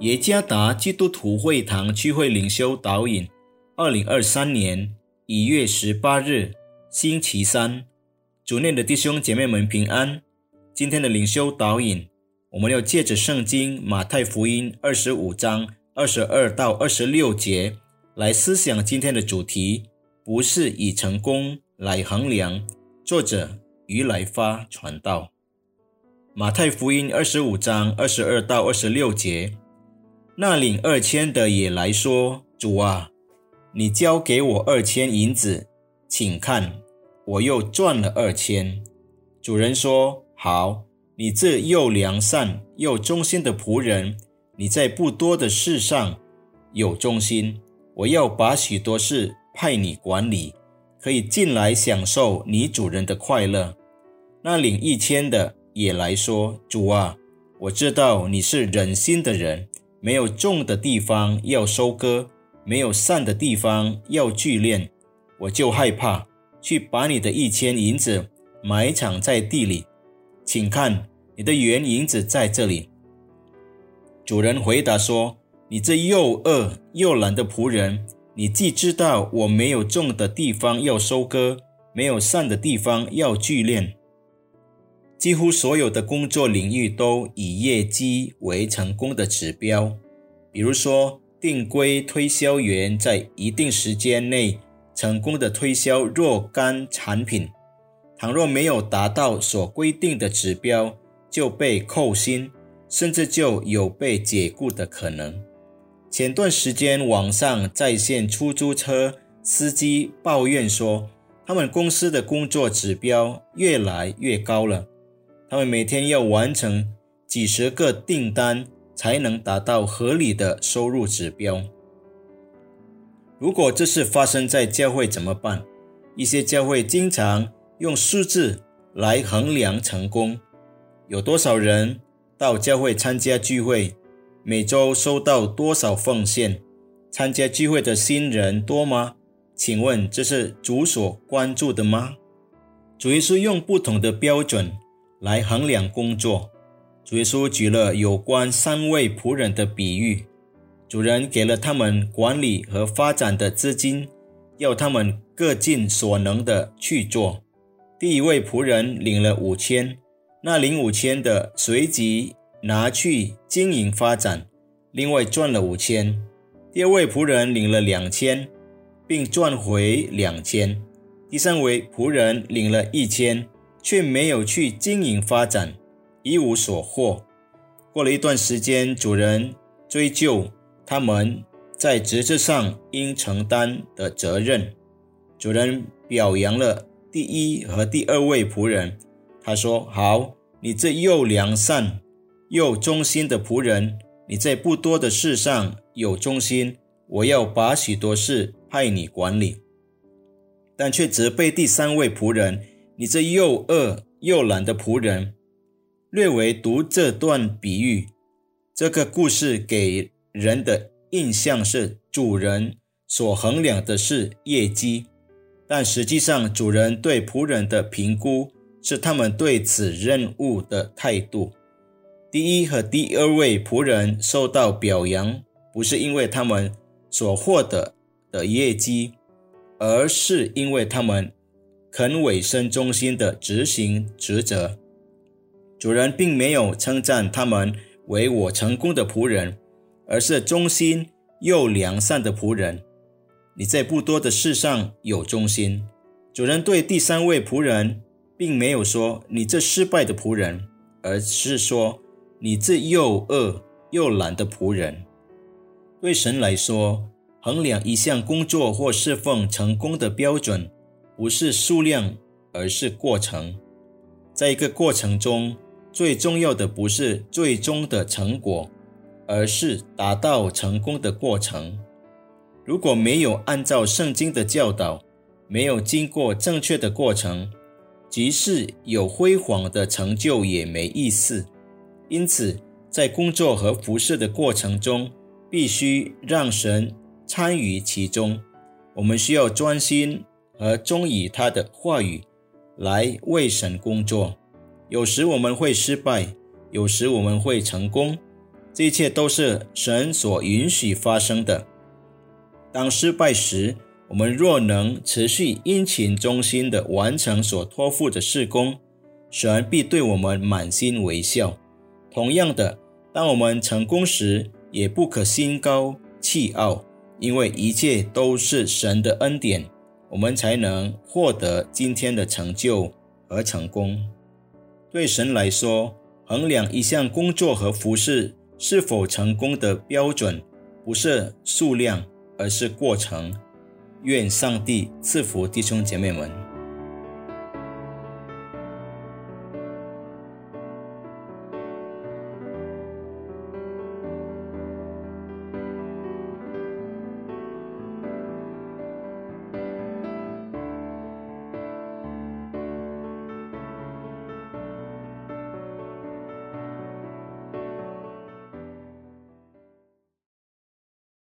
耶加达基督徒会堂聚会领袖导引，二零二三年一月十八日，星期三，主内的弟兄姐妹们平安。今天的领袖导引，我们要借着圣经马太福音二十五章二十二到二十六节来思想今天的主题，不是以成功来衡量。作者于来发传道。马太福音二十五章二十二到二十六节。那领二千的也来说：“主啊，你交给我二千银子，请看，我又赚了二千。”主人说：“好，你这又良善又忠心的仆人，你在不多的事上有忠心，我要把许多事派你管理，可以进来享受你主人的快乐。”那领一千的也来说：“主啊，我知道你是忍心的人。”没有种的地方要收割，没有散的地方要聚炼，我就害怕去把你的一千银子埋藏在地里。请看，你的原银子在这里。主人回答说：“你这又饿又懒的仆人，你既知道我没有种的地方要收割，没有散的地方要聚炼。”几乎所有的工作领域都以业绩为成功的指标，比如说，定规推销员在一定时间内成功的推销若干产品，倘若没有达到所规定的指标，就被扣薪，甚至就有被解雇的可能。前段时间，网上在线出租车司机抱怨说，他们公司的工作指标越来越高了。他们每天要完成几十个订单，才能达到合理的收入指标。如果这事发生在教会怎么办？一些教会经常用数字来衡量成功：有多少人到教会参加聚会？每周收到多少奉献？参加聚会的新人多吗？请问这是主所关注的吗？主耶稣用不同的标准。来衡量工作。主耶稣举了有关三位仆人的比喻，主人给了他们管理和发展的资金，要他们各尽所能的去做。第一位仆人领了五千，那领五千的随即拿去经营发展，另外赚了五千。第二位仆人领了两千，并赚回两千。第三位仆人领了一千。却没有去经营发展，一无所获。过了一段时间，主人追究他们在职责上应承担的责任。主人表扬了第一和第二位仆人，他说：“好，你这又良善又忠心的仆人，你在不多的事上有忠心，我要把许多事派你管理。”但却责备第三位仆人。你这又饿又懒的仆人，略为读这段比喻，这个故事给人的印象是主人所衡量的是业绩，但实际上主人对仆人的评估是他们对此任务的态度。第一和第二位仆人受到表扬，不是因为他们所获得的业绩，而是因为他们。肯委身忠心的执行职责，主人并没有称赞他们为我成功的仆人，而是忠心又良善的仆人。你在不多的事上有忠心。主人对第三位仆人，并没有说你这失败的仆人，而是说你这又饿又懒的仆人。对神来说，衡量一项工作或侍奉成功的标准。不是数量，而是过程。在一个过程中，最重要的不是最终的成果，而是达到成功的过程。如果没有按照圣经的教导，没有经过正确的过程，即使有辉煌的成就也没意思。因此，在工作和服侍的过程中，必须让神参与其中。我们需要专心。而忠以他的话语来为神工作。有时我们会失败，有时我们会成功，这一切都是神所允许发生的。当失败时，我们若能持续殷勤忠心地完成所托付的事工，神必对我们满心微笑。同样的，当我们成功时，也不可心高气傲，因为一切都是神的恩典，我们才能获得今天的成就和成功。对神来说，衡量一项工作和服饰是否成功的标准，不是数量，而是过程。愿上帝赐福弟兄姐妹们。